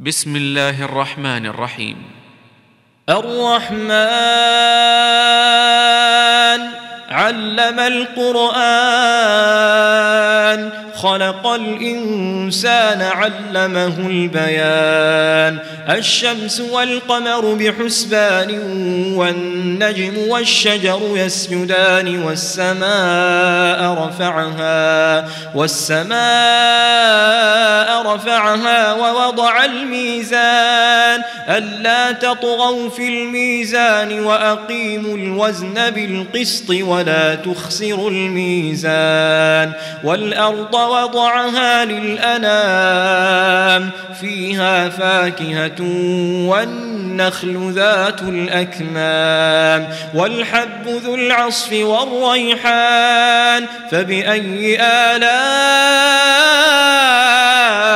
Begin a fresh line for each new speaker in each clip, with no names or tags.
بسم الله الرحمن الرحيم.
الرحمن علم القرآن خلق الإنسان علمه البيان. الشمس والقمر بحسبان والنجم والشجر يسجدان والسماء رفعها والسماء رفعها ووضع الميزان. ألا تطغوا في الميزان وأقيموا الوزن بالقسط ولا تخسروا الميزان والأرض وضعها للأنام فيها فاكهة والنخل ذات الأكمام والحب ذو العصف والريحان فبأي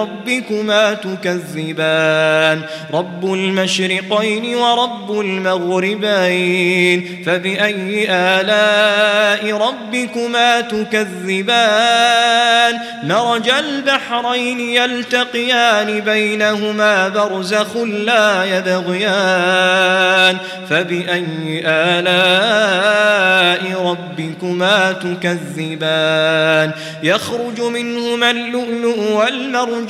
ربكما تكذبان. رب المشرقين ورب المغربين. فبأي آلاء ربكما تكذبان؟ مرج البحرين يلتقيان بينهما برزخ لا يبغيان. فبأي آلاء ربكما تكذبان؟ يخرج منهما اللؤلؤ والمرجان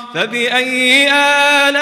فبأي آلاء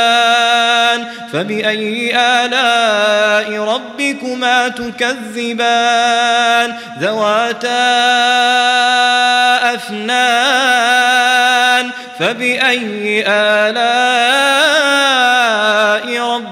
تكذبان فبأي آلاء ربكما تكذبان ذواتا أفنان فبأي آلاء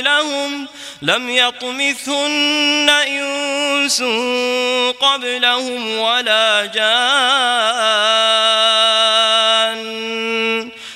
قبلهم لم يطمثهن إنس قبلهم ولا جان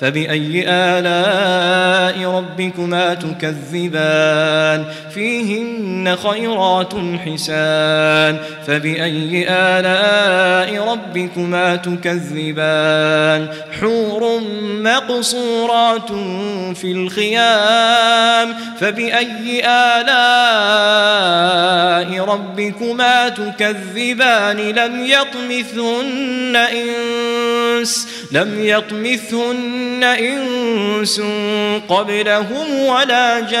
فبأي آلاء ربكما تكذبان؟ فيهن خيرات حسان. فبأي آلاء ربكما تكذبان؟ حور مقصورات في الخيام. فبأي آلاء ربكما تكذبان؟ لم يطمثهن إنس. لم يطمثهن إنس قبلهم ولا جان